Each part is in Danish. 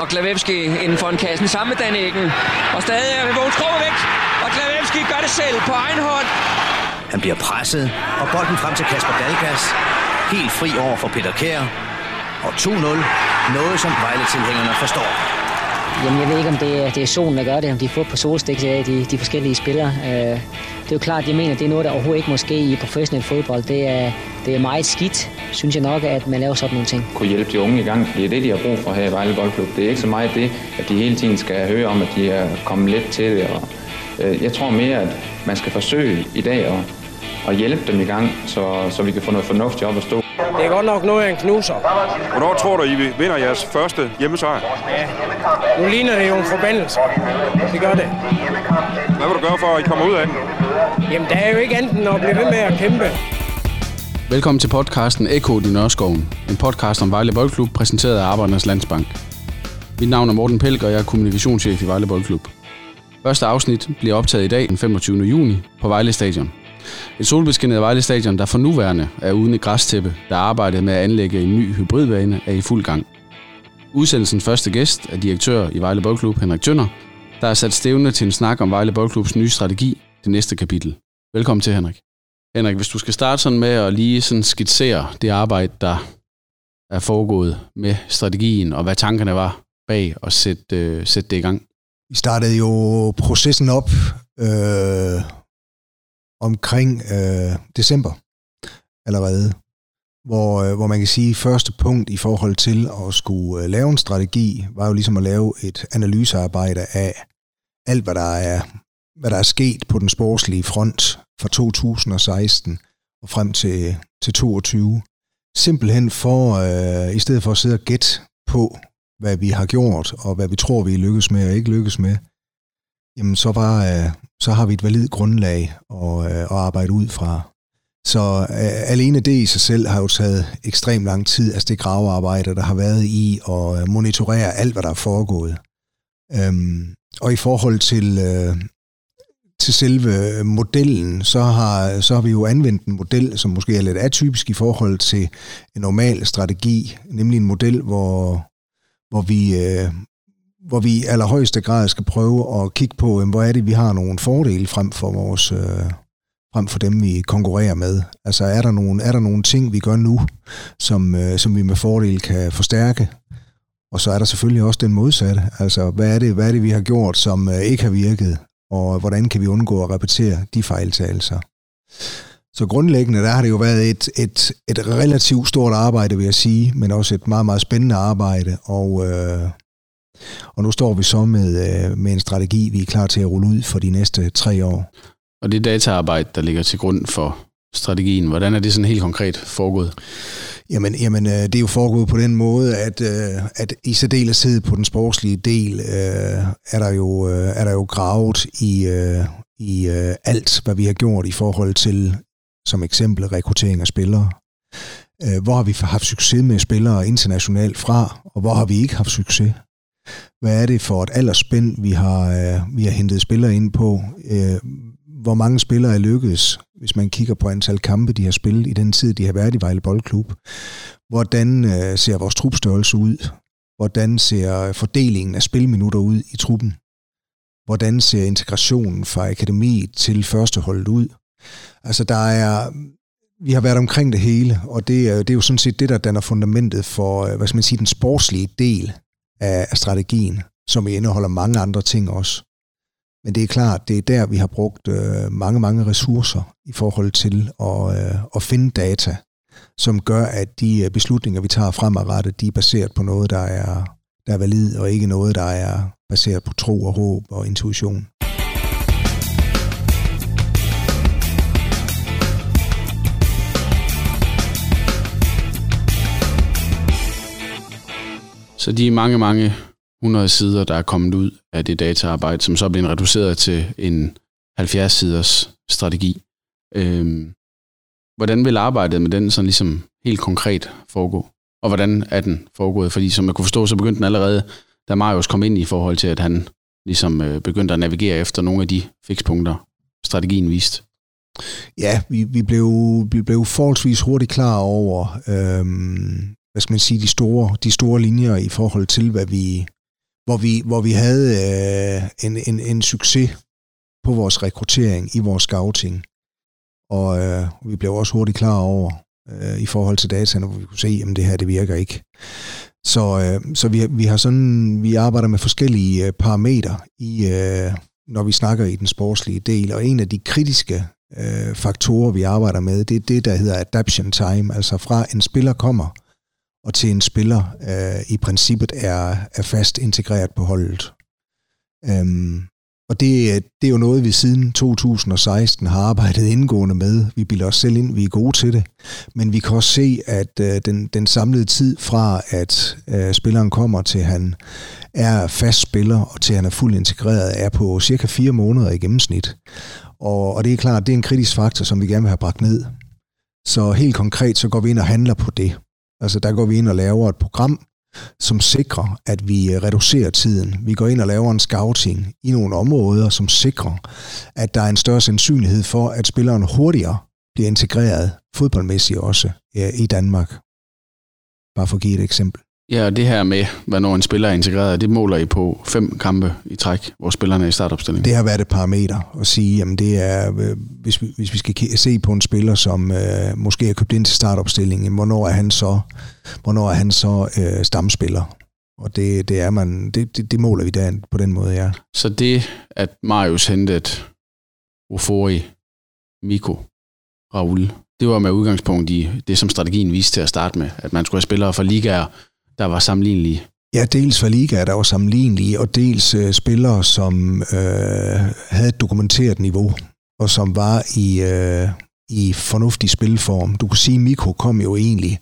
Og Klavevski inden for en kassen sammen med Danekken. Og stadig er Vågens væk. Og Klavevski gør det selv på egen hånd. Han bliver presset, og bolden frem til Kasper Dalgas. Helt fri over for Peter Kær. Og 2-0. Noget, som Vejle-tilhængerne forstår. Jamen, jeg ved ikke, om det er, det er solen, der gør det, om de får på solstik, de, de forskellige spillere. Øh, det er jo klart, jeg mener, det er noget, der overhovedet ikke må ske i professionel fodbold. Det er, det er meget skidt, synes jeg nok, at man laver sådan nogle ting. Kunne hjælpe de unge i gang, fordi det er det, de har brug for her i Vejle Boldklub. Det er ikke så meget det, at de hele tiden skal høre om, at de er kommet lidt til det. Og, øh, jeg tror mere, at man skal forsøge i dag at, at hjælpe dem i gang, så, så vi kan få noget fornuftigt op at stå. Det er godt nok noget af en knuser. Hvornår tror du, I vinder jeres første hjemmesejr? Ja, nu ligner det jo en forbandelse. Det gør det. Hvad vil du gøre for, at I kommer ud af den? Jamen, der er jo ikke andet end at blive ved med at kæmpe. Velkommen til podcasten Eko i Nørreskoven. En podcast om Vejle Boldklub, præsenteret af Arbejdernes Landsbank. Mit navn er Morten Pelk, og jeg er kommunikationschef i Vejle Boldklub. Første afsnit bliver optaget i dag, den 25. juni, på Vejle Stadion. Et solbeskinnet Vejle Stadion, der for nuværende er uden et græstæppe, der arbejdet med at anlægge en ny hybridbane, er i fuld gang. Udsendelsens første gæst er direktør i Vejle Boldklub, Henrik Tønder, der er sat stævne til en snak om Vejle Boldklubs nye strategi, det næste kapitel. Velkommen til, Henrik. Henrik, hvis du skal starte sådan med at lige sådan skitsere det arbejde, der er foregået med strategien, og hvad tankerne var bag at sætte, øh, sætte det i gang. Vi startede jo processen op øh, omkring øh, december allerede, hvor, øh, hvor man kan sige, at første punkt i forhold til at skulle øh, lave en strategi, var jo ligesom at lave et analysearbejde af alt, hvad der er, hvad der er sket på den sportslige front fra 2016 og frem til, til 22. Simpelthen for, øh, i stedet for at sidde og gætte på, hvad vi har gjort, og hvad vi tror, vi lykkes med og ikke lykkes med, jamen så, var, øh, så har vi et validt grundlag at, øh, at arbejde ud fra. Så øh, alene det i sig selv har jo taget ekstremt lang tid, altså det gravearbejde, der har været i at øh, monitorere alt, hvad der er foregået. Øhm, og i forhold til, øh, til selve modellen, så har, så har vi jo anvendt en model, som måske er lidt atypisk i forhold til en normal strategi, nemlig en model, hvor, hvor vi, øh, hvor vi i allerhøjeste grad skal prøve at kigge på, hvor er det, vi har nogle fordele frem for vores... Øh, frem for dem, vi konkurrerer med. Altså er der nogle, er der nogle ting, vi gør nu, som, øh, som vi med fordel kan forstærke? Og så er der selvfølgelig også den modsatte. Altså hvad er det, hvad er det vi har gjort, som øh, ikke har virket? Og hvordan kan vi undgå at repetere de fejltagelser? Så grundlæggende, der har det jo været et, et, et relativt stort arbejde, vil jeg sige, men også et meget, meget spændende arbejde. Og, øh, og nu står vi så med, øh, med en strategi, vi er klar til at rulle ud for de næste tre år. Og det dataarbejde, der ligger til grund for strategien, hvordan er det sådan helt konkret foregået? Jamen, jamen øh, det er jo foregået på den måde, at, øh, at i særdeleshed på den sportslige del øh, er, der jo, øh, er der jo gravet i, øh, i øh, alt, hvad vi har gjort i forhold til, som eksempel, rekruttering af spillere. Hvor har vi haft succes med spillere internationalt fra, og hvor har vi ikke haft succes? Hvad er det for et aldersspænd, vi har, vi har hentet spillere ind på? hvor mange spillere er lykkedes, hvis man kigger på antal kampe, de har spillet i den tid, de har været i Vejle Boldklub. Hvordan øh, ser vores trupstørrelse ud? Hvordan ser fordelingen af spilminutter ud i truppen? Hvordan ser integrationen fra akademiet til førsteholdet ud? Altså der er, vi har været omkring det hele, og det er, det er jo sådan set det, der danner fundamentet for, øh, hvad skal man sige, den sportslige del af, af strategien, som indeholder mange andre ting også. Men det er klart, det er der, vi har brugt øh, mange, mange ressourcer i forhold til at, øh, at finde data, som gør, at de øh, beslutninger, vi tager fremadrettet, de er baseret på noget, der er, der er valid, og ikke noget, der er baseret på tro og håb og intuition. Så de mange, mange 100 sider, der er kommet ud af det dataarbejde, som så er blevet reduceret til en 70 siders strategi. Øhm, hvordan vil arbejdet med den sådan ligesom helt konkret foregå? Og hvordan er den foregået? Fordi som jeg kunne forstå, så begyndte den allerede, da Marius kom ind i forhold til, at han ligesom øh, begyndte at navigere efter nogle af de fikspunkter, strategien viste. Ja, vi, vi, blev, vi blev forholdsvis hurtigt klar over, øhm, hvad skal man sige, de store, de store linjer i forhold til, hvad vi, hvor vi, hvor vi havde øh, en, en, en succes på vores rekruttering, i vores scouting. Og øh, vi blev også hurtigt klar over, øh, i forhold til dataene, hvor vi kunne se, at det her det virker ikke. Så, øh, så vi, vi har sådan, vi arbejder med forskellige øh, parametre i, øh, når vi snakker i den sportslige del, og en af de kritiske øh, faktorer, vi arbejder med, det er det, der hedder adaption time, altså fra en spiller kommer, og til en spiller øh, i princippet er, er fast integreret på holdet. Øhm, og det, det er jo noget, vi siden 2016 har arbejdet indgående med. Vi bilder os selv ind, vi er gode til det. Men vi kan også se, at øh, den, den samlede tid fra, at øh, spilleren kommer til han er fast spiller, og til han er fuldt integreret, er på cirka fire måneder i gennemsnit. Og, og det er klart, det er en kritisk faktor, som vi gerne vil have bragt ned. Så helt konkret, så går vi ind og handler på det. Altså der går vi ind og laver et program, som sikrer, at vi øh, reducerer tiden. Vi går ind og laver en scouting i nogle områder, som sikrer, at der er en større sandsynlighed for, at spilleren hurtigere bliver integreret fodboldmæssigt også øh, i Danmark. Bare for at give et eksempel. Ja, og det her med, hvornår en spiller er integreret, det måler I på fem kampe i træk, hvor spillerne er i startopstillingen? Det har været et parameter at sige, at det er, øh, hvis vi, hvis vi skal se på en spiller, som øh, måske er købt ind til startopstillingen, hvornår er han så, hvornår er han så øh, stamspiller? Og det, det, er man, det, det, det måler vi der på den måde, ja. Så det, at Marius hentede Ofori, Miko, Raul, det var med udgangspunkt i det, som strategien viste til at starte med, at man skulle have spillere fra ligaer, der var sammenlignelige? Ja, dels var ligaer, der var sammenlignelige, og dels øh, spillere, som øh, havde et dokumenteret niveau, og som var i, øh, i fornuftig spilform. Du kunne sige, at Mikko kom jo egentlig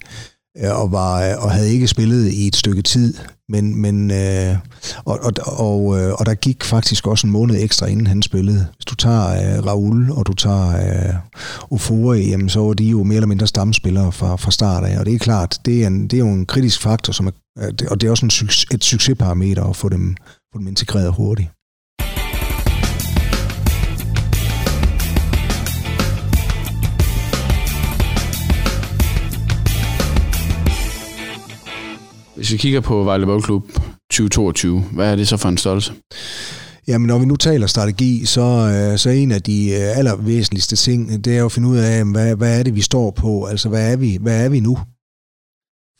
Øh, og, var, øh, og havde ikke spillet i et stykke tid, men, men øh, og, og, og, øh, og der gik faktisk også en måned ekstra, inden han spillede. Hvis du tager øh, Raul, og du tager øh, Ofore, jamen, så var de jo mere eller mindre stamspillere fra, fra start af. Og det er klart, det er, en, det er jo en kritisk faktor, som er, og det er også en, et succesparameter at få dem, få dem integreret hurtigt. Hvis vi kigger på Vejle Boldklub 2022, hvad er det så for en størrelse? Jamen, når vi nu taler strategi, så, øh, så en af de øh, allervæsentligste ting, det er at finde ud af, hvad, hvad er det, vi står på? Altså, hvad er vi, hvad er vi nu?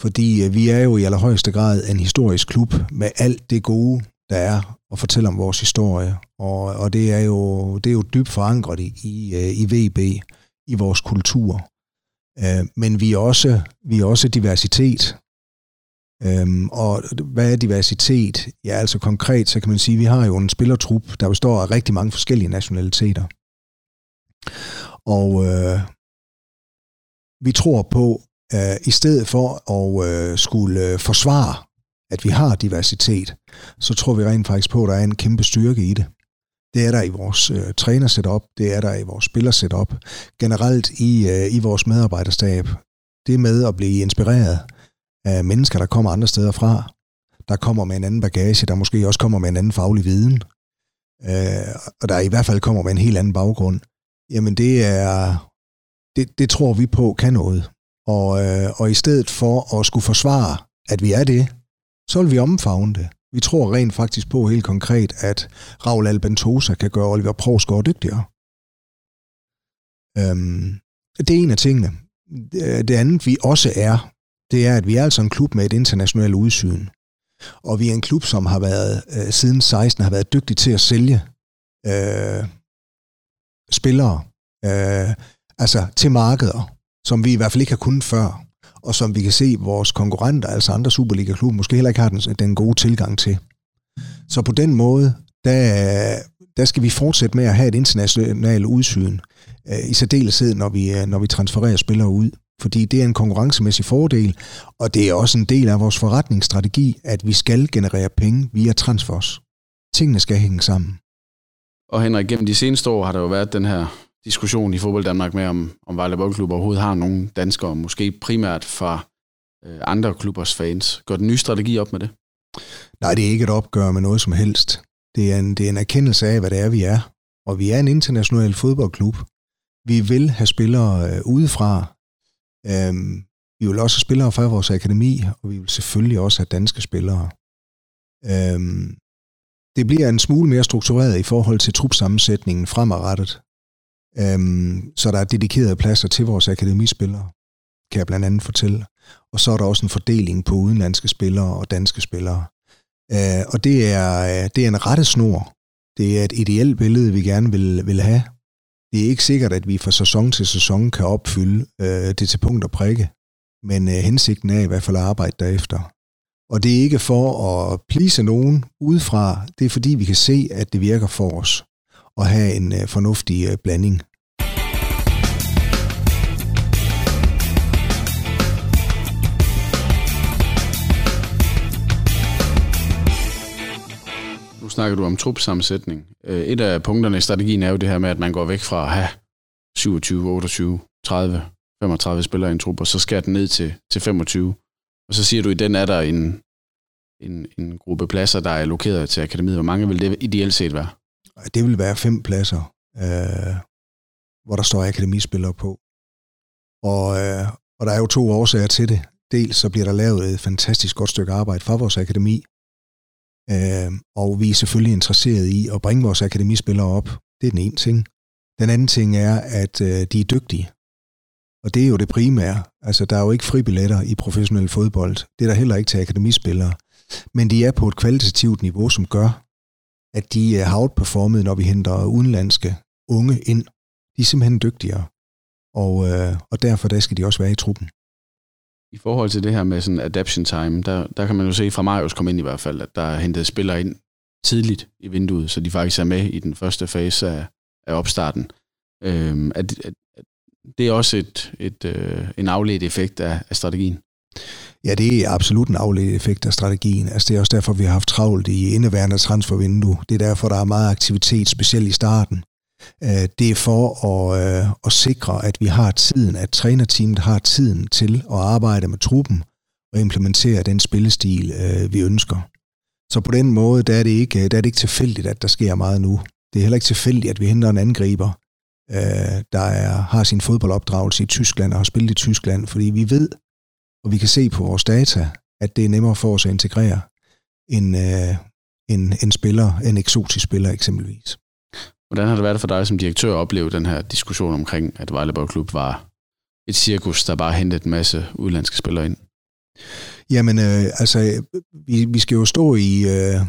Fordi øh, vi er jo i allerhøjeste grad en historisk klub med alt det gode, der er at fortælle om vores historie. Og, og det, er jo, det er jo dybt forankret i, i, i VB, i vores kultur. Men vi er også, vi er også diversitet. Øhm, og hvad er diversitet? Ja, altså konkret, så kan man sige, at vi har jo en spillertrup, der består af rigtig mange forskellige nationaliteter. Og øh, vi tror på, øh, i stedet for at øh, skulle øh, forsvare, at vi har diversitet, så tror vi rent faktisk på, at der er en kæmpe styrke i det. Det er der i vores øh, trænersetup, det er der i vores spillersetup, generelt i, øh, i vores medarbejderstab. Det med at blive inspireret, af mennesker, der kommer andre steder fra, der kommer med en anden bagage, der måske også kommer med en anden faglig viden, øh, og der i hvert fald kommer med en helt anden baggrund, jamen det er, det, det tror vi på kan noget. Og, øh, og i stedet for at skulle forsvare, at vi er det, så vil vi omfavne det. Vi tror rent faktisk på helt konkret, at Raul Albentosa kan gøre Oliver Provsgaard dygtigere. Øhm, det er en af tingene. Det andet, vi også er, det er, at vi er altså en klub med et internationalt udsyn. Og vi er en klub, som har været øh, siden 16 har været dygtig til at sælge øh, spillere øh, altså til markeder, som vi i hvert fald ikke har kunnet før, og som vi kan se vores konkurrenter, altså andre Superliga-klubber, måske heller ikke har den, den gode tilgang til. Så på den måde, der, der skal vi fortsætte med at have et internationalt udsyn, øh, i særdeleshed, når vi, øh, når vi transfererer spillere ud fordi det er en konkurrencemæssig fordel, og det er også en del af vores forretningsstrategi, at vi skal generere penge via transfers. Tingene skal hænge sammen. Og Henrik, gennem de seneste år har der jo været den her diskussion i fodbold Danmark med, om, om Vejle Boldklub overhovedet har nogle danskere, måske primært fra øh, andre klubbers fans. Går den nye strategi op med det? Nej, det er ikke et opgør med noget som helst. Det er en, det er en erkendelse af, hvad det er, vi er. Og vi er en international fodboldklub. Vi vil have spillere øh, udefra, Øhm, vi vil også have spillere fra vores akademi, og vi vil selvfølgelig også have danske spillere. Øhm, det bliver en smule mere struktureret i forhold til trupsammensætningen fremadrettet. Øhm, så der er dedikerede pladser til vores akademispillere, kan jeg blandt andet fortælle. Og så er der også en fordeling på udenlandske spillere og danske spillere. Øh, og det er, øh, det er en rette snor. Det er et ideelt billede, vi gerne vil, vil have. Det er ikke sikkert, at vi fra sæson til sæson kan opfylde øh, det til punkt og prikke, men øh, hensigten er i hvert fald at arbejde derefter. Og det er ikke for at plise nogen udefra, det er fordi vi kan se, at det virker for os at have en øh, fornuftig øh, blanding. Nu snakker du om trupsammensætning. Øh, et af punkterne i strategien er jo det her med, at man går væk fra at have 27, 28, 30, 35 spillere i en trup, og så skærer den ned til, til 25. Og så siger du, at i den er der en, en, en gruppe pladser, der er allokeret til akademiet. Hvor mange vil det ideelt set være? Det vil være fem pladser, øh, hvor der står akademispillere på. Og, øh, og der er jo to årsager til det. Dels så bliver der lavet et fantastisk godt stykke arbejde fra vores akademi, øh, og vi er selvfølgelig interesseret i at bringe vores akademispillere op. Det er den ene ting. Den anden ting er, at øh, de er dygtige. Og det er jo det primære. Altså, der er jo ikke fribilletter i professionel fodbold. Det er der heller ikke til akademispillere. Men de er på et kvalitativt niveau, som gør, at de har outperformet, når vi henter udenlandske unge ind. De er simpelthen dygtigere. Og, øh, og derfor der skal de også være i truppen. I forhold til det her med sådan adaption time, der, der kan man jo se fra Marius kom ind i hvert fald, at der er hentet spillere ind tidligt i vinduet, så de faktisk er med i den første fase af, af opstarten. Øhm, at, at, at det er også et, et, øh, en afledt effekt af, af strategien. Ja, det er absolut en afledt effekt af strategien. Altså, det er også derfor, vi har haft travlt i indeværende transfervindue. Det er derfor, der er meget aktivitet, specielt i starten. Øh, det er for at, øh, at sikre, at vi har tiden, at trænerteamet har tiden til at arbejde med truppen og implementere den spillestil, øh, vi ønsker. Så på den måde, der er, det ikke, der er det ikke tilfældigt, at der sker meget nu. Det er heller ikke tilfældigt, at vi henter en angriber, øh, der er, har sin fodboldopdragelse i Tyskland og har spillet i Tyskland, fordi vi ved, og vi kan se på vores data, at det er nemmere for os at integrere en, øh, en, en spiller, en eksotisk spiller eksempelvis. Hvordan har det været for dig som direktør at opleve den her diskussion omkring, at Vejle Boldklub var et cirkus, der bare hentede en masse udlandske spillere ind? Jamen, øh, altså, vi, vi skal jo stå i, øh,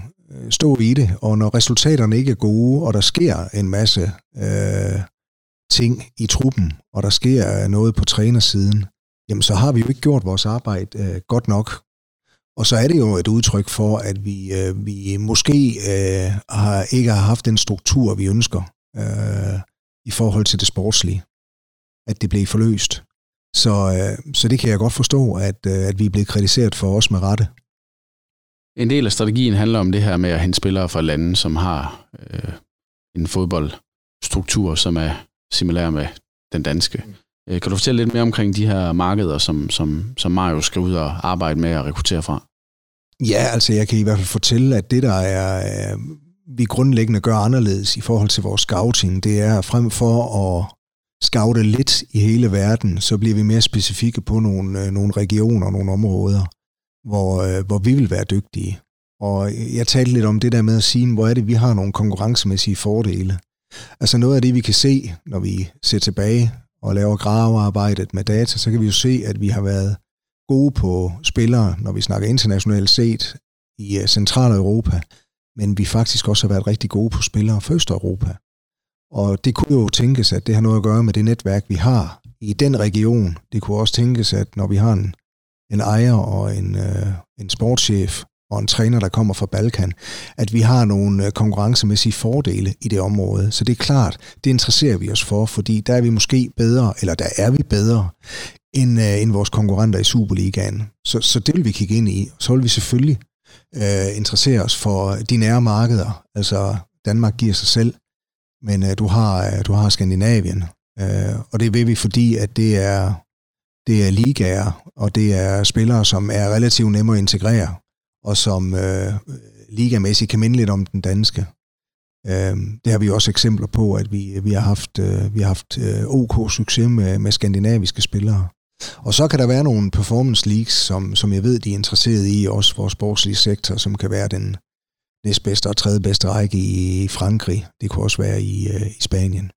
stå i det, og når resultaterne ikke er gode, og der sker en masse øh, ting i truppen, og der sker noget på trænersiden, jamen så har vi jo ikke gjort vores arbejde øh, godt nok. Og så er det jo et udtryk for, at vi, øh, vi måske øh, har, ikke har haft den struktur, vi ønsker øh, i forhold til det sportslige. At det blev forløst. Så, øh, så det kan jeg godt forstå, at, øh, at vi er blevet kritiseret for os med rette. En del af strategien handler om det her med at hente spillere fra lande, som har øh, en fodboldstruktur, som er similær med den danske. Øh, kan du fortælle lidt mere omkring de her markeder, som, som, som Mario skal ud og arbejde med at rekruttere fra? Ja, altså jeg kan i hvert fald fortælle, at det der er, øh, vi grundlæggende gør anderledes i forhold til vores scouting, det er frem for at scoute lidt i hele verden, så bliver vi mere specifikke på nogle, øh, nogle regioner og nogle områder, hvor, øh, hvor vi vil være dygtige. Og jeg talte lidt om det der med at sige, hvor er det, vi har nogle konkurrencemæssige fordele. Altså noget af det, vi kan se, når vi ser tilbage og laver gravearbejdet med data, så kan vi jo se, at vi har været gode på spillere, når vi snakker internationalt set, i øh, uh, Europa, men vi faktisk også har været rigtig gode på spillere fra Østeuropa. Og det kunne jo tænkes, at det har noget at gøre med det netværk, vi har i den region. Det kunne også tænkes, at når vi har en, en ejer og en, øh, en sportschef og en træner, der kommer fra Balkan, at vi har nogle øh, konkurrencemæssige fordele i det område. Så det er klart, det interesserer vi os for, fordi der er vi måske bedre, eller der er vi bedre end, øh, end vores konkurrenter i Superligaen. Så, så det vil vi kigge ind i. Så vil vi selvfølgelig øh, interessere os for de nære markeder. Altså Danmark giver sig selv, men øh, du, har, øh, du har Skandinavien. Øh, og det vil vi, fordi at det er, det er ligaer, og det er spillere, som er relativt nemme at integrere, og som øh, ligamæssigt kan minde lidt om den danske. Uh, det har vi også eksempler på, at vi, vi har haft, øh, vi har haft øh, OK succes med, med skandinaviske spillere. Og så kan der være nogle performance leagues, som, som jeg ved, de er interesseret i, også vores sportslige sektor, som kan være den næstbedste og tredje bedste række i Frankrig. Det kunne også være i, øh, i Spanien.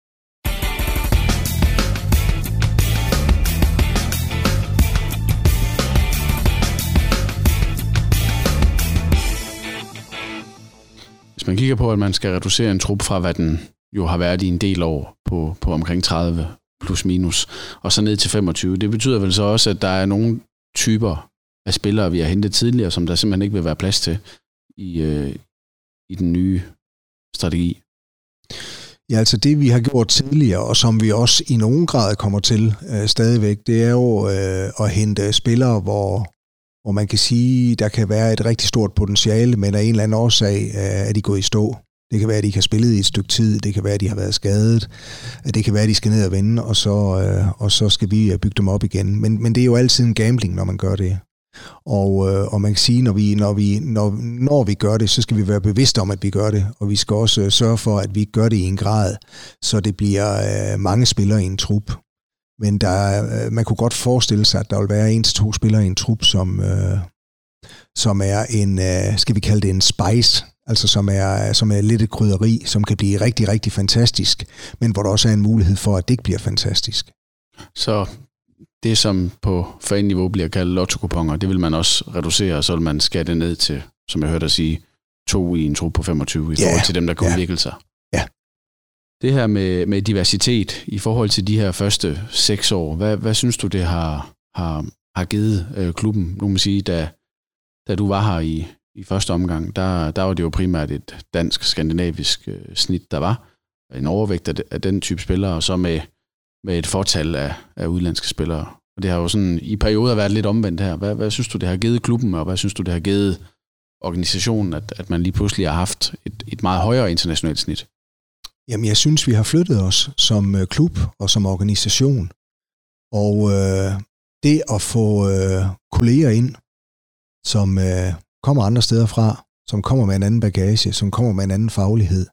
Hvis man kigger på, at man skal reducere en trup fra, hvad den jo har været i en del år på, på omkring 30 plus minus, og så ned til 25. Det betyder vel så også, at der er nogle typer af spillere, vi har hentet tidligere, som der simpelthen ikke vil være plads til i, øh, i den nye strategi. Ja, altså det vi har gjort tidligere, og som vi også i nogen grad kommer til øh, stadigvæk, det er jo øh, at hente spillere, hvor, hvor man kan sige, der kan være et rigtig stort potentiale, men af en eller anden årsag øh, er de gået i stå. Det kan være, at de ikke har spillet i et stykke tid. Det kan være, at de har været skadet. Det kan være, at de skal ned og vende, og så, øh, og så skal vi øh, bygge dem op igen. Men, men det er jo altid en gambling, når man gør det. Og, øh, og man kan sige, når vi, når, vi, når, når vi gør det, så skal vi være bevidste om, at vi gør det. Og vi skal også øh, sørge for, at vi gør det i en grad, så det bliver øh, mange spillere i en trup. Men der, man kunne godt forestille sig, at der vil være en til to spillere i en trup, som, som er en, skal vi kalde det en spice, altså som er, som er lidt et krydderi, som kan blive rigtig, rigtig fantastisk, men hvor der også er en mulighed for, at det ikke bliver fantastisk. Så det, som på fanniveau bliver kaldt lotto det vil man også reducere, og så vil man skære det ned til, som jeg hørte dig sige, to i en tro på 25, i ja, forhold til dem, der kan ja. udvikle sig. Ja. Det her med, med diversitet i forhold til de her første seks år, hvad, hvad synes du, det har, har, har givet øh, klubben? Nu må man sige, da, da du var her i, i første omgang, der, der var det jo primært et dansk-skandinavisk øh, snit, der var. En overvægt af, af den type spillere, og så med, med et fortal af, af udlandske spillere. Og det har jo sådan i perioder været lidt omvendt her. Hvad, hvad synes du, det har givet klubben, og hvad synes du, det har givet organisationen, at, at man lige pludselig har haft et, et meget højere internationalt snit? Jamen, jeg synes, vi har flyttet os som øh, klub og som organisation. Og øh, det at få øh, kolleger ind, som øh, kommer andre steder fra, som kommer med en anden bagage, som kommer med en anden faglighed,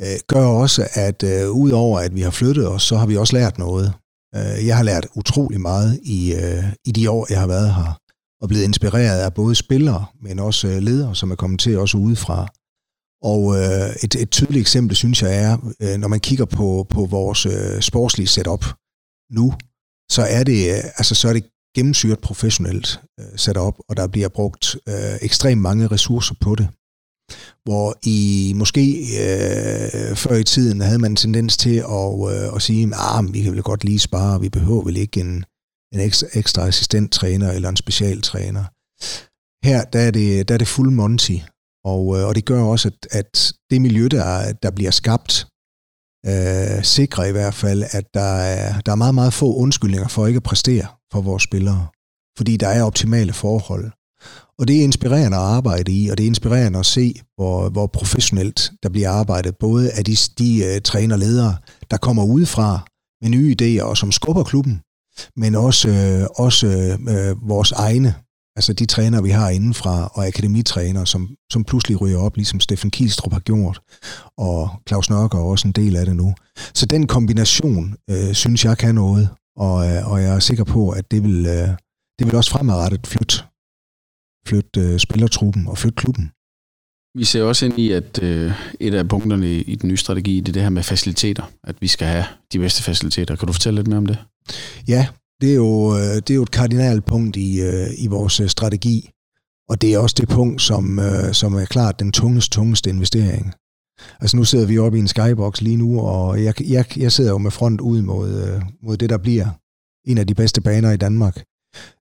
øh, gør også, at øh, udover at vi har flyttet os, så har vi også lært noget. Øh, jeg har lært utrolig meget i, øh, i de år, jeg har været her, og blevet inspireret af både spillere, men også øh, ledere, som er kommet til også udefra. Og øh, et, et tydeligt eksempel, synes jeg, er, øh, når man kigger på, på vores øh, sportslige setup nu, så er det, øh, altså, så er det gennemsyret professionelt øh, sat op, og der bliver brugt øh, ekstremt mange ressourcer på det. Hvor i måske øh, før i tiden havde man en tendens til at, øh, at sige, at ah, vi kan vel godt lige spare, vi behøver vel ikke en, en ekstra, ekstra assistenttræner eller en specialtræner. Her der er, det, der er det fuld Monty, og, øh, og det gør også, at, at det miljø, der, der bliver skabt, øh, sikrer i hvert fald, at der er, der er meget, meget få undskyldninger for ikke at præstere for vores spillere, fordi der er optimale forhold. Og det er inspirerende at arbejde i, og det er inspirerende at se, hvor, hvor professionelt der bliver arbejdet, både af de, de øh, uh, trænerledere, der kommer udefra med nye idéer og som skubber klubben, men også, uh, også uh, vores egne, altså de træner, vi har indenfra, og akademitrænere, som, som pludselig ryger op, ligesom Steffen Kielstrup har gjort, og Claus Nørker er også en del af det nu. Så den kombination, uh, synes jeg kan noget, og, øh, og jeg er sikker på, at det vil, øh, det vil også fremadrettet flytte, flytte øh, spillertruppen og flytte klubben. Vi ser også ind i, at øh, et af punkterne i den nye strategi, det er det her med faciliteter. At vi skal have de bedste faciliteter. Kan du fortælle lidt mere om det? Ja, det er jo, øh, det er jo et kardinalt punkt i, øh, i vores øh, strategi. Og det er også det punkt, som, som er klart den tungeste, tungeste investering. Altså nu sidder vi oppe i en skybox lige nu, og jeg, jeg, jeg sidder jo med front ud mod, mod det, der bliver en af de bedste baner i Danmark.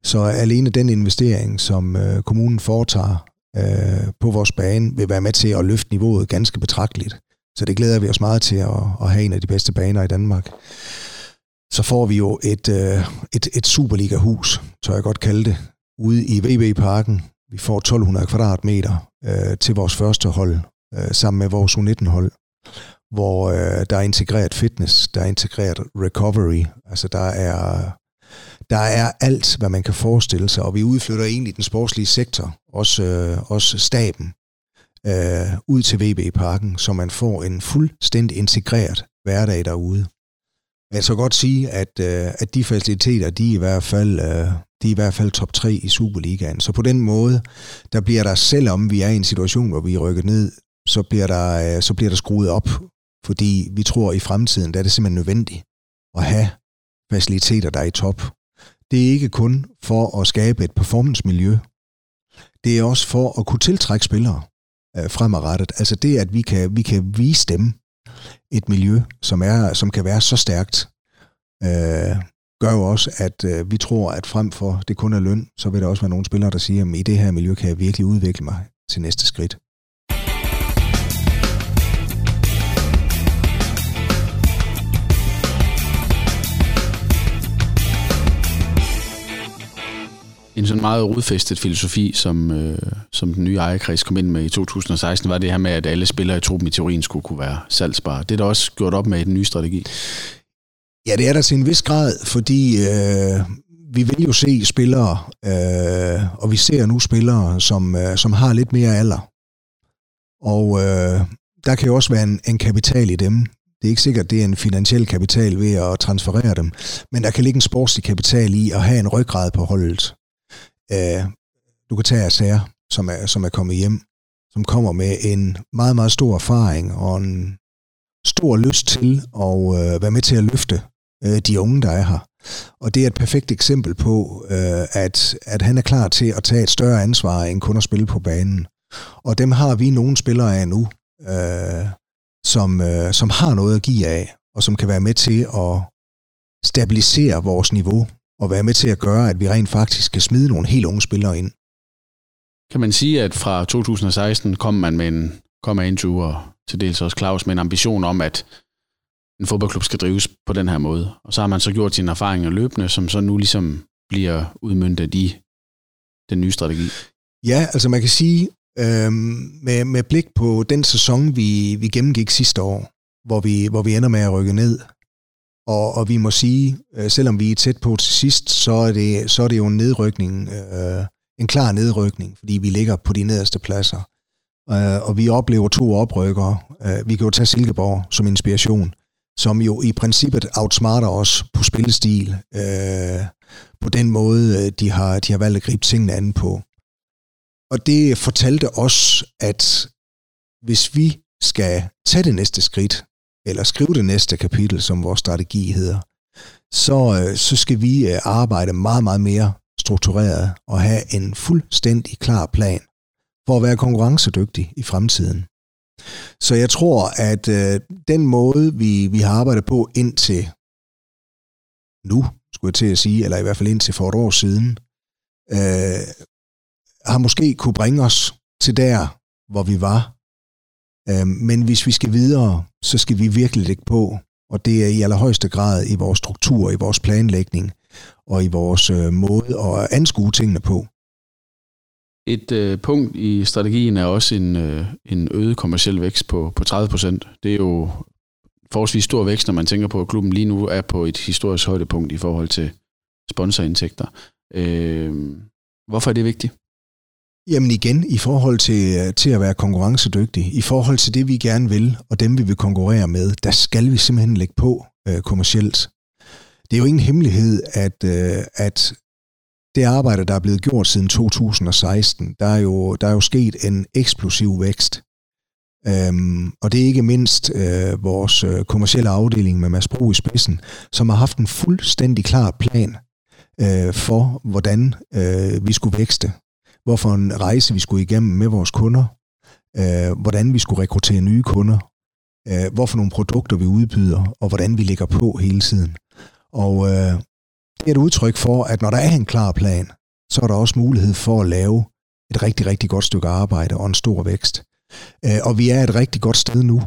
Så alene den investering, som kommunen foretager øh, på vores bane, vil være med til at løfte niveauet ganske betragteligt. Så det glæder vi os meget til at, at have en af de bedste baner i Danmark. Så får vi jo et, øh, et, et Superliga-hus, så jeg godt kalde det, ude i VB-parken. Vi får 1200 kvadratmeter øh, til vores første hold, øh, sammen med vores U19-hold, hvor øh, der er integreret fitness, der er integreret recovery, altså der er, der er alt, hvad man kan forestille sig, og vi udflytter egentlig den sportslige sektor, også, øh, også staben, øh, ud til VB-parken, så man får en fuldstændig integreret hverdag derude. Jeg så godt sige, at, øh, at de faciliteter, de er i hvert fald, øh, de er i hvert fald top 3 i Superligaen. Så på den måde, der bliver der, selvom vi er i en situation, hvor vi er rykket ned, så bliver der, øh, så bliver der skruet op, fordi vi tror, at i fremtiden, der er det simpelthen nødvendigt at have faciliteter, der er i top. Det er ikke kun for at skabe et performance-miljø. Det er også for at kunne tiltrække spillere øh, fremadrettet. Altså det, at vi kan, vi kan vise dem et miljø, som, er, som kan være så stærkt, øh, gør jo også, at øh, vi tror, at frem for det kun er løn, så vil der også være nogle spillere, der siger, at i det her miljø kan jeg virkelig udvikle mig til næste skridt. En sådan meget rodfæstet filosofi, som, øh, som den nye ejerkreds kom ind med i 2016, var det her med, at alle spillere i truppen i teorien skulle kunne være salgsbare. Det er der også gjort op med i den nye strategi. Ja, det er der til en vis grad, fordi øh, vi vil jo se spillere, øh, og vi ser nu spillere, som, øh, som har lidt mere alder. Og øh, der kan jo også være en, en kapital i dem. Det er ikke sikkert, det er en finansiel kapital ved at transferere dem, men der kan ligge en sportslig kapital i at have en ryggrad på holdet. Øh, du kan tage sager, som er, som er kommet hjem, som kommer med en meget, meget stor erfaring og en stor lyst til at øh, være med til at løfte øh, de unge, der er her. Og det er et perfekt eksempel på, øh, at, at han er klar til at tage et større ansvar end kun at spille på banen. Og dem har vi nogle spillere af nu, øh, som, øh, som har noget at give af, og som kan være med til at stabilisere vores niveau og være med til at gøre, at vi rent faktisk kan smide nogle helt unge spillere ind. Kan man sige, at fra 2016 kom man med en, kom Andrew og til dels også Claus med en ambition om, at en fodboldklub skal drives på den her måde. Og så har man så gjort sine erfaringer løbende, som så nu ligesom bliver udmyndtet i den nye strategi. Ja, altså man kan sige, øh, med, med blik på den sæson, vi, vi gennemgik sidste år, hvor vi, hvor vi ender med at rykke ned, og, og vi må sige, øh, selvom vi er tæt på til sidst, så er det, så er det jo en nedrykning, øh, en klar nedrykning, fordi vi ligger på de nederste pladser. Øh, og vi oplever to oprykkere. Øh, vi kan jo tage Silkeborg som inspiration, som jo i princippet outsmarter os på spillestil, øh, på den måde, øh, de har, de har valgt at gribe tingene an på. Og det fortalte os, at hvis vi skal tage det næste skridt, eller skrive det næste kapitel, som vores strategi hedder, så, øh, så skal vi øh, arbejde meget, meget mere struktureret og have en fuldstændig klar plan for at være konkurrencedygtig i fremtiden. Så jeg tror, at øh, den måde, vi, vi har arbejdet på indtil nu, skulle jeg til at sige, eller i hvert fald indtil for et år siden, øh, har måske kunne bringe os til der, hvor vi var Øh, men hvis vi skal videre, så skal vi virkelig lægge på, og det er i allerhøjeste grad i vores struktur, i vores planlægning og i vores øh, måde at anskue tingene på. Et øh, punkt i strategien er også en, øh, en øget kommersiel vækst på, på 30 procent. Det er jo forholdsvis stor vækst, når man tænker på, at klubben lige nu er på et historisk højdepunkt i forhold til sponsorindtægter. Øh, hvorfor er det vigtigt? Jamen igen, i forhold til, øh, til at være konkurrencedygtig, i forhold til det, vi gerne vil, og dem, vi vil konkurrere med, der skal vi simpelthen lægge på øh, kommercielt. Det er jo ingen hemmelighed, at, øh, at det arbejde, der er blevet gjort siden 2016, der er jo, der er jo sket en eksplosiv vækst. Øhm, og det er ikke mindst øh, vores øh, kommercielle afdeling med Mads Bro i spidsen, som har haft en fuldstændig klar plan øh, for, hvordan øh, vi skulle vækste hvorfor en rejse vi skulle igennem med vores kunder, øh, hvordan vi skulle rekruttere nye kunder, øh, hvorfor nogle produkter vi udbyder, og hvordan vi ligger på hele tiden. Og øh, det er et udtryk for, at når der er en klar plan, så er der også mulighed for at lave et rigtig, rigtig godt stykke arbejde og en stor vækst. Øh, og vi er et rigtig godt sted nu,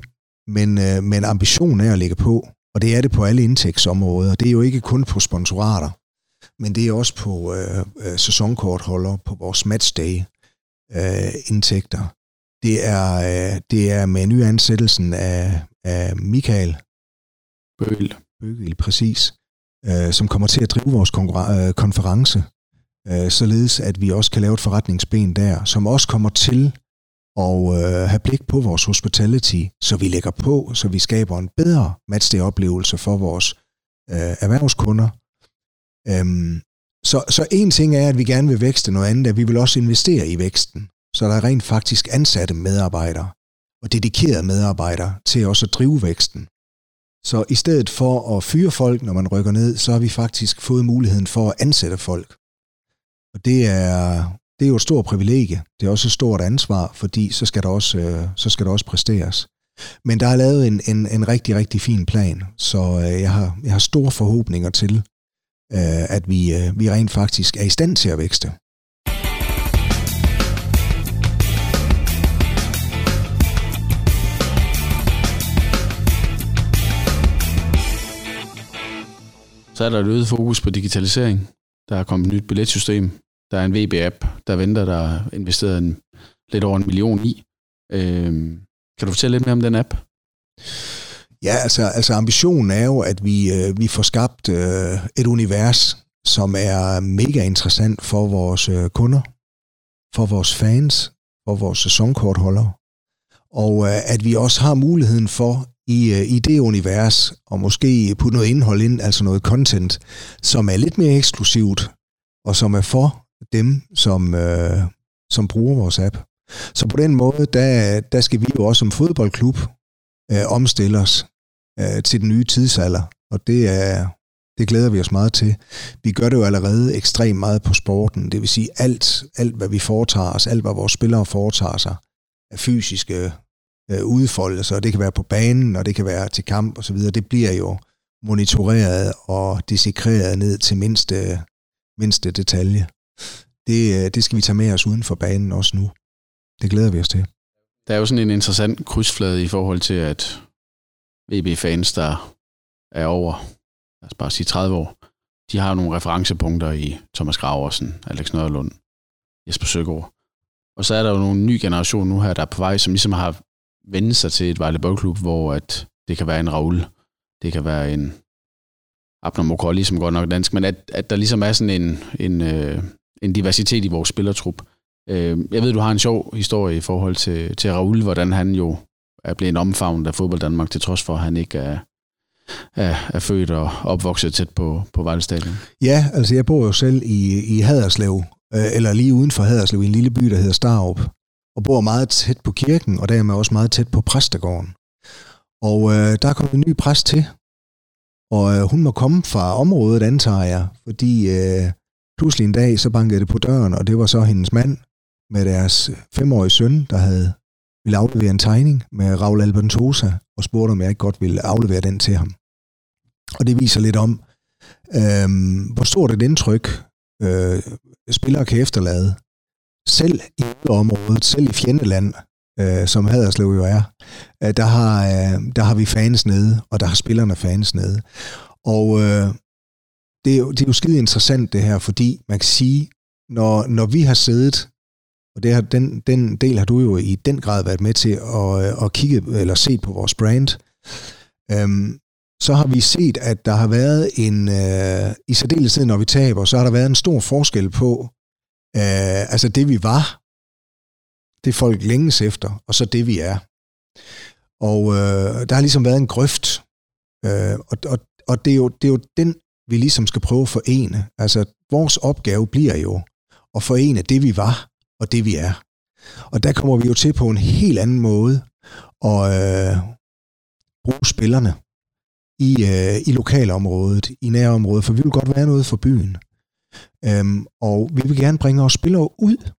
men, øh, men ambitionen er at ligge på, og det er det på alle indtægtsområder. Det er jo ikke kun på sponsorater men det er også på øh, øh, sæsonkortholder, på vores matchday øh, indtægter. Det er, øh, det er med nyansættelsen af, af Michael Bøgel. Bøgel, præcis, øh, som kommer til at drive vores øh, konference, øh, således at vi også kan lave et forretningsben der, som også kommer til at øh, have blik på vores hospitality, så vi lægger på, så vi skaber en bedre matchday-oplevelse for vores øh, erhvervskunder. Øhm, så, så en ting er, at vi gerne vil vækste, noget andet er, at vi vil også investere i væksten. Så der er rent faktisk ansatte medarbejdere og dedikerede medarbejdere til også at drive væksten. Så i stedet for at fyre folk, når man rykker ned, så har vi faktisk fået muligheden for at ansætte folk. Og det er, det er jo et stort privilegie. Det er også et stort ansvar, fordi så skal der også, øh, så skal der også præsteres. Men der er lavet en, en, en rigtig, rigtig fin plan, så øh, jeg, har, jeg har store forhåbninger til, øh, at vi, øh, vi rent faktisk er i stand til at vækste. Så er der et øget fokus på digitalisering. Der er kommet et nyt billetsystem. Der er en VB-app, der venter, der er investeret en, lidt over en million i. Øh, kan du fortælle lidt mere om den app? Ja, altså, altså ambitionen er jo, at vi, øh, vi får skabt øh, et univers, som er mega interessant for vores øh, kunder, for vores fans, for vores sæsonkortholdere. Og øh, at vi også har muligheden for i, øh, i det univers, og måske putte noget indhold ind, altså noget content, som er lidt mere eksklusivt, og som er for dem, som, øh, som bruger vores app. Så på den måde, der, der skal vi jo også som fodboldklub øh, omstille os øh, til den nye tidsalder, og det er, det glæder vi os meget til. Vi gør det jo allerede ekstremt meget på sporten, det vil sige alt, alt hvad vi foretager os, alt hvad vores spillere foretager sig, af fysiske øh, udfoldelser, og det kan være på banen, og det kan være til kamp osv., det bliver jo monitoreret og dissekreret ned til mindste, mindste detalje. Det, øh, det skal vi tage med os uden for banen også nu. Det glæder vi os til. Der er jo sådan en interessant krydsflade i forhold til, at VB-fans, der er over, lad os bare sige 30 år, de har nogle referencepunkter i Thomas Graversen, Alex Nørlund, Jesper Søgaard. Og så er der jo nogle ny generation nu her, der er på vej, som ligesom har vendt sig til et Vejle Boldklub, hvor at det kan være en Raul, det kan være en Abner Mokolli, som godt nok dansk, men at, at der ligesom er sådan en, en, øh, en diversitet i vores spillertrup. Øh, jeg ved, du har en sjov historie i forhold til, til Raul, hvordan han jo er blevet omfavnet af fodbold Danmark, til trods for, at han ikke er, er, er født og opvokset tæt på, på Vejle Stadion. Ja, altså jeg bor jo selv i, i Haderslev, øh, eller lige uden for Haderslev, i en lille by, der hedder Starup og bor meget tæt på kirken, og dermed også meget tæt på præstegården. Og øh, der er kommet en ny præst til, og øh, hun må komme fra området, antager jeg, fordi øh, pludselig en dag, så bankede det på døren, og det var så hendes mand med deres øh, femårige søn, der havde ville aflevere en tegning med Raul Albertosa, og spurgte, om jeg ikke godt ville aflevere den til ham. Og det viser lidt om, øh, hvor stort et indtryk øh, spillere kan efterlade, selv i området, selv i Fjendeland, øh, som Haderslev jo er, øh, der, har, øh, der har vi fans nede, og der har spillerne fans nede. Og øh, det, er jo, det er jo skide interessant det her, fordi man kan sige, når, når vi har siddet, og det har, den, den del har du jo i den grad været med til at, øh, at kigge eller se på vores brand, Øhm, så har vi set, at der har været en, øh, i særdeleshed når vi taber, så har der været en stor forskel på, Øh, altså det vi var, det folk længes efter, og så det vi er. Og øh, der har ligesom været en grøft, øh, og, og, og det, er jo, det er jo den, vi ligesom skal prøve at forene. Altså vores opgave bliver jo at forene det vi var, og det vi er. Og der kommer vi jo til på en helt anden måde at øh, bruge spillerne i, øh, i lokalområdet, i nærområdet, for vi vil godt være noget for byen. Øhm, og vi vil gerne bringe vores spillere ud,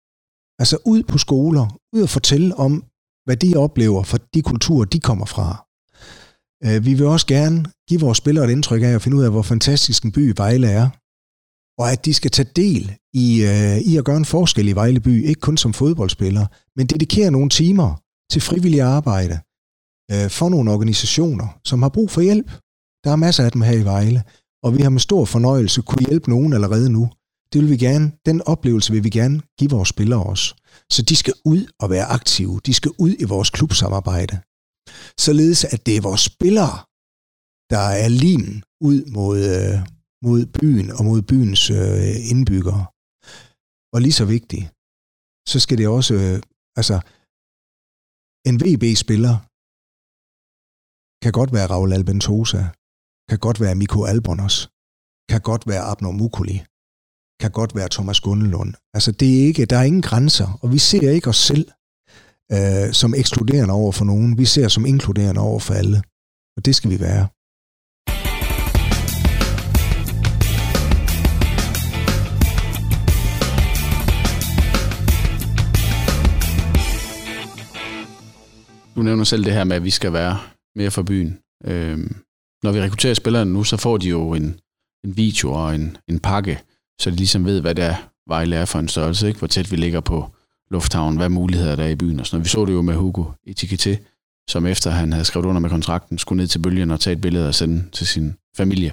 altså ud på skoler, ud og fortælle om, hvad de oplever for de kulturer, de kommer fra. Øh, vi vil også gerne give vores spillere et indtryk af at finde ud af, hvor fantastisk en by Vejle er, og at de skal tage del i, øh, i at gøre en forskel i Vejle by, ikke kun som fodboldspillere, men dedikere nogle timer til frivillig arbejde øh, for nogle organisationer, som har brug for hjælp. Der er masser af dem her i Vejle, og vi har med stor fornøjelse kunne hjælpe nogen allerede nu. Det vil vi gerne, den oplevelse vil vi gerne give vores spillere også. Så de skal ud og være aktive. De skal ud i vores klubsamarbejde. Således at det er vores spillere, der er lim ud mod, øh, mod byen og mod byens øh, indbyggere. Og lige så vigtigt, så skal det også, øh, altså, en VB-spiller kan godt være Raul Albentosa, kan godt være Miko Albonos, kan godt være Abner Mukuli, kan godt være Thomas Gundelund. Altså det er ikke, der er ingen grænser, og vi ser ikke os selv øh, som ekskluderende over for nogen. Vi ser som inkluderende over for alle, og det skal vi være. Du nævner selv det her med, at vi skal være mere for byen. Øhm, når vi rekrutterer spillerne nu, så får de jo en, en video og en, en pakke, så de ligesom ved, hvad det er, Vejle er for en størrelse, ikke? hvor tæt vi ligger på lufthavnen, hvad muligheder der er i byen og sådan noget. Vi så det jo med Hugo Etikette, som efter han havde skrevet under med kontrakten, skulle ned til bølgen og tage et billede og sende til sin familie.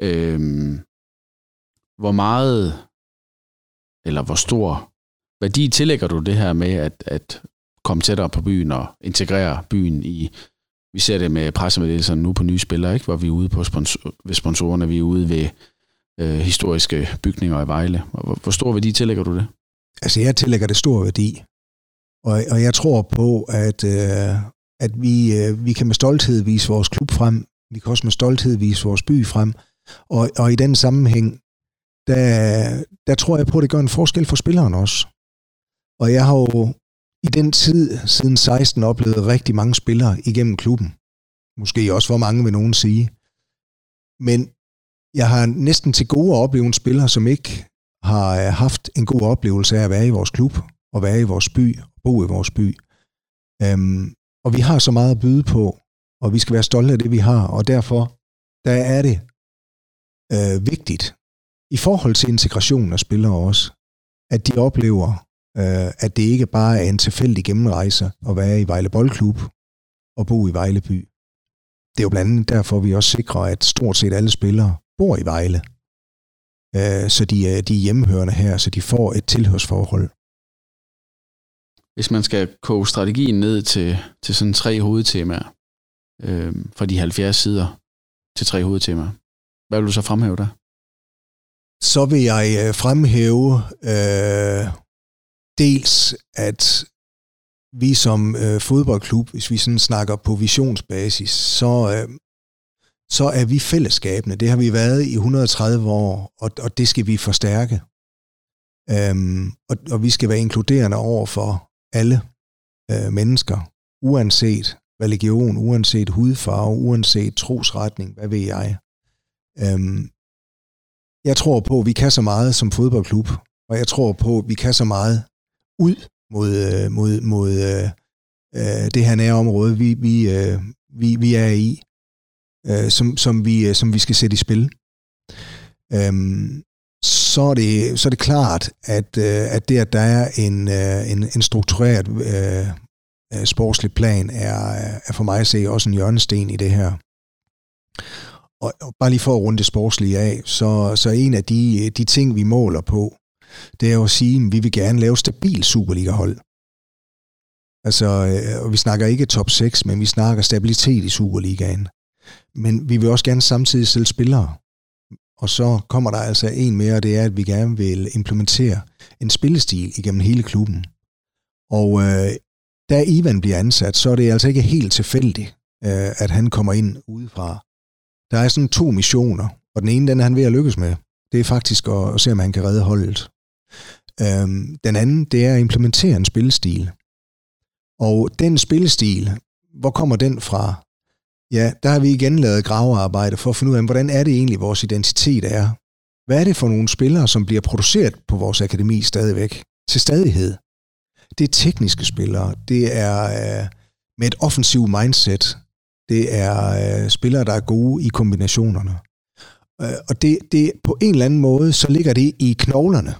Øhm, hvor meget, eller hvor stor værdi tillægger du det her med at, at komme tættere på byen og integrere byen i, vi ser det med pressemeddelelserne nu på nye spillere, ikke? hvor vi er ude på sponsor, ved sponsorerne, vi er ude ved øh, historiske bygninger i Vejle. Hvor, hvor stor værdi tillægger du det? Altså jeg tillægger det stor værdi, og, og jeg tror på, at, øh, at vi, øh, vi kan med stolthed vise vores klub frem, vi kan også med stolthed vise vores by frem, og, og i den sammenhæng, der, der tror jeg på, at det gør en forskel for spilleren også. Og jeg har jo i den tid, siden 16, oplevede rigtig mange spillere igennem klubben. Måske også for mange, vil nogen sige. Men jeg har næsten til gode at opleve en spiller, som ikke har øh, haft en god oplevelse af at være i vores klub, og være i vores by, bo i vores by. Øhm, og vi har så meget at byde på, og vi skal være stolte af det, vi har, og derfor der er det øh, vigtigt i forhold til integration af spillere også, at de oplever, øh, at det ikke bare er en tilfældig gennemrejse at være i Vejle Boldklub og bo i Vejle by. Det er jo blandt andet derfor, vi også sikrer, at stort set alle spillere bor i Vejle, øh, så de er, de er hjemmehørende her, så de får et tilhørsforhold. Hvis man skal koge strategien ned til, til sådan tre hovedtemaer, øh, fra de 70 sider til tre hovedtemaer, hvad vil du så fremhæve der? Så vil jeg øh, fremhæve øh, dels, at vi som øh, fodboldklub, hvis vi sådan snakker på visionsbasis, så, øh, så er vi fællesskabende. Det har vi været i 130 år, og, og det skal vi forstærke. Øhm, og, og vi skal være inkluderende over for alle øh, mennesker, uanset religion, uanset hudfarve, uanset trosretning, hvad ved jeg. Øhm, jeg tror på, at vi kan så meget som fodboldklub, og jeg tror på, at vi kan så meget ud mod, øh, mod, mod øh, øh, det her nære område, vi, vi, øh, vi, vi er i, øh, som, som, vi, øh, som vi skal sætte i spil. Øhm, så er, det, så er det klart, at, øh, at det, at der er en, øh, en, en struktureret øh, øh sportslig plan, er, er for mig at se også en hjørnesten i det her. Og, og bare lige for at runde det sportslige af, så, så en af de, de ting, vi måler på, det er jo at sige, at vi vil gerne lave stabil Superliga-hold. Altså, øh, og vi snakker ikke top 6, men vi snakker stabilitet i Superligaen. Men vi vil også gerne samtidig sælge spillere. Og så kommer der altså en mere, og det er, at vi gerne vil implementere en spillestil igennem hele klubben. Og øh, da Ivan bliver ansat, så er det altså ikke helt tilfældigt, øh, at han kommer ind udefra. Der er sådan to missioner, og den ene, den er han ved at lykkes med. Det er faktisk at, at se, om han kan redde holdet. Øhm, den anden, det er at implementere en spillestil. Og den spillestil, hvor kommer den fra? Ja, der har vi igen lavet gravearbejde for at finde ud af, hvordan er det egentlig, vores identitet er. Hvad er det for nogle spillere, som bliver produceret på vores akademi stadigvæk? Til stadighed. Det er tekniske spillere. Det er øh, med et offensivt mindset. Det er øh, spillere, der er gode i kombinationerne. Øh, og det, det, på en eller anden måde, så ligger det i knoglerne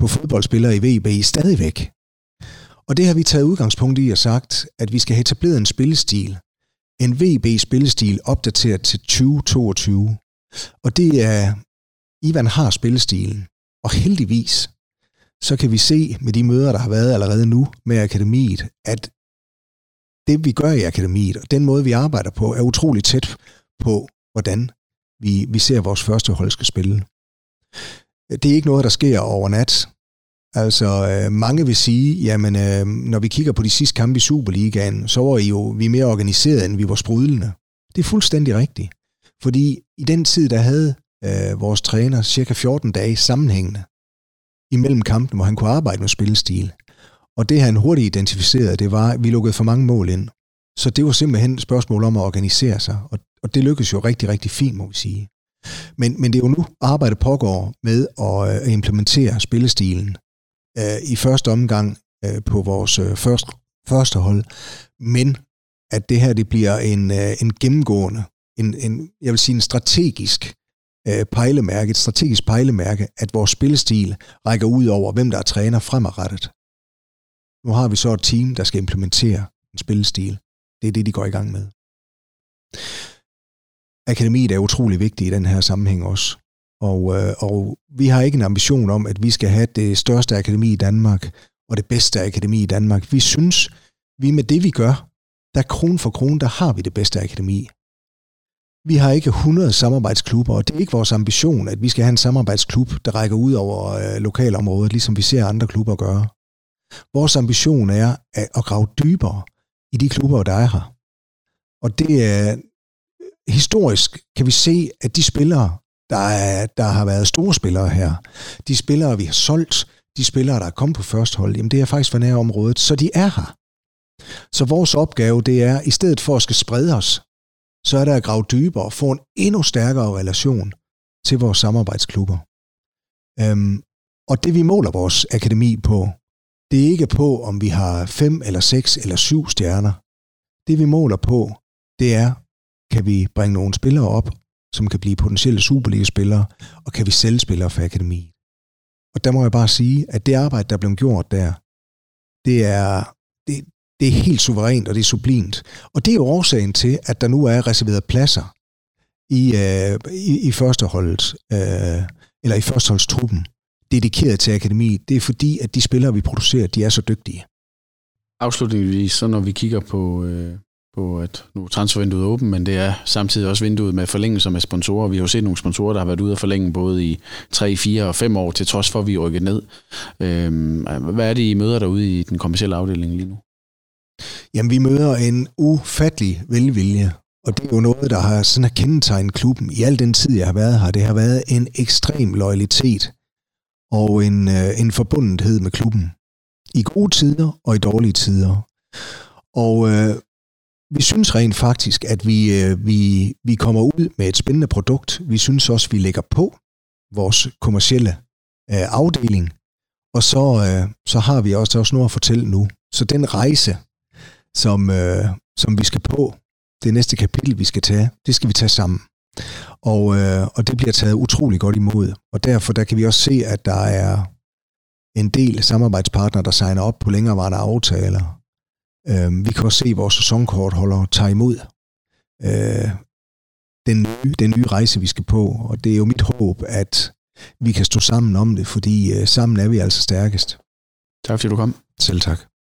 på fodboldspillere i VB stadigvæk. Og det har vi taget udgangspunkt i og sagt, at vi skal have etableret en spillestil, en VB-spillestil opdateret til 2022. Og det er, Ivan har spillestilen, og heldigvis, så kan vi se med de møder, der har været allerede nu med akademiet, at det vi gør i akademiet, og den måde vi arbejder på, er utrolig tæt på, hvordan vi, vi ser vores første hold skal spille. Det er ikke noget, der sker over nat. Altså, øh, mange vil sige, jamen, øh, når vi kigger på de sidste kampe i Superligaen, så var I jo vi mere organiseret, end vi var sprudlende. Det er fuldstændig rigtigt. Fordi i den tid, der havde øh, vores træner cirka 14 dage sammenhængende imellem kampen, hvor han kunne arbejde med spillestil. Og det han hurtigt identificerede, det var, at vi lukkede for mange mål ind. Så det var simpelthen et spørgsmål om at organisere sig, og, og det lykkedes jo rigtig, rigtig fint, må vi sige. Men, men det er jo nu, arbejdet pågår med at øh, implementere spillestilen øh, i første omgang øh, på vores øh, første, første hold, men at det her det bliver en, øh, en gennemgående, en, en, jeg vil sige en strategisk øh, pejlemærke, et strategisk pejlemærke, at vores spillestil rækker ud over, hvem der er træner fremadrettet. Nu har vi så et team, der skal implementere en spillestil. Det er det, de går i gang med. Akademiet er utrolig vigtigt i den her sammenhæng også. Og, øh, og vi har ikke en ambition om, at vi skal have det største akademi i Danmark og det bedste akademi i Danmark. Vi synes, vi med det vi gør, der kron for kron, der har vi det bedste akademi. Vi har ikke 100 samarbejdsklubber, og det er ikke vores ambition, at vi skal have en samarbejdsklub, der rækker ud over øh, lokalområdet, ligesom vi ser andre klubber gøre. Vores ambition er at, at grave dybere i de klubber, der er her. Og det er historisk, kan vi se, at de spillere, der, er, der har været store spillere her, de spillere, vi har solgt, de spillere, der er kommet på første hold, jamen det er faktisk fra nærområdet, så de er her. Så vores opgave, det er, i stedet for at skal sprede os, så er der at grave dybere og få en endnu stærkere relation til vores samarbejdsklubber. Øhm, og det vi måler vores akademi på, det er ikke på, om vi har fem eller seks eller syv stjerner. Det vi måler på, det er, kan vi bringe nogle spillere op, som kan blive potentielle Superliga-spillere, og kan vi sælge spillere fra akademiet. Og der må jeg bare sige, at det arbejde, der er blevet gjort der, det er, det, det er helt suverænt, og det er sublimt. Og det er jo årsagen til, at der nu er reserveret pladser i, øh, i, i førsteholdet, øh, eller i førsteholdstruppen, dedikeret til akademi. Det er fordi, at de spillere, vi producerer, de er så dygtige. Afslutningsvis, så når vi kigger på, øh, på at nu er transfervinduet åbent, men det er samtidig også vinduet med forlængelser med sponsorer. Vi har jo set nogle sponsorer, der har været ude at forlænge både i 3, 4 og 5 år, til trods for, at vi er rykket ned. Øhm, hvad er det, I møder derude i den kommercielle afdeling lige nu? Jamen, vi møder en ufattelig velvilje, og det er jo noget, der har sådan har kendetegnet klubben i al den tid, jeg har været her. Det har været en ekstrem loyalitet og en, øh, en forbundethed med klubben. I gode tider og i dårlige tider. Og øh, vi synes rent faktisk, at vi, øh, vi, vi kommer ud med et spændende produkt. Vi synes også, vi lægger på vores kommercielle øh, afdeling. Og så, øh, så har vi også, også noget at fortælle nu. Så den rejse, som, øh, som vi skal på, det næste kapitel, vi skal tage, det skal vi tage sammen. Og, øh, og det bliver taget utrolig godt imod. Og derfor der kan vi også se, at der er en del samarbejdspartnere, der signer op på længerevarende aftaler. Øh, vi kan også se, at vores sæsonkortholder tager imod øh, den, nye, den nye rejse, vi skal på. Og det er jo mit håb, at vi kan stå sammen om det, fordi øh, sammen er vi altså stærkest. Tak fordi du kom. Selv tak.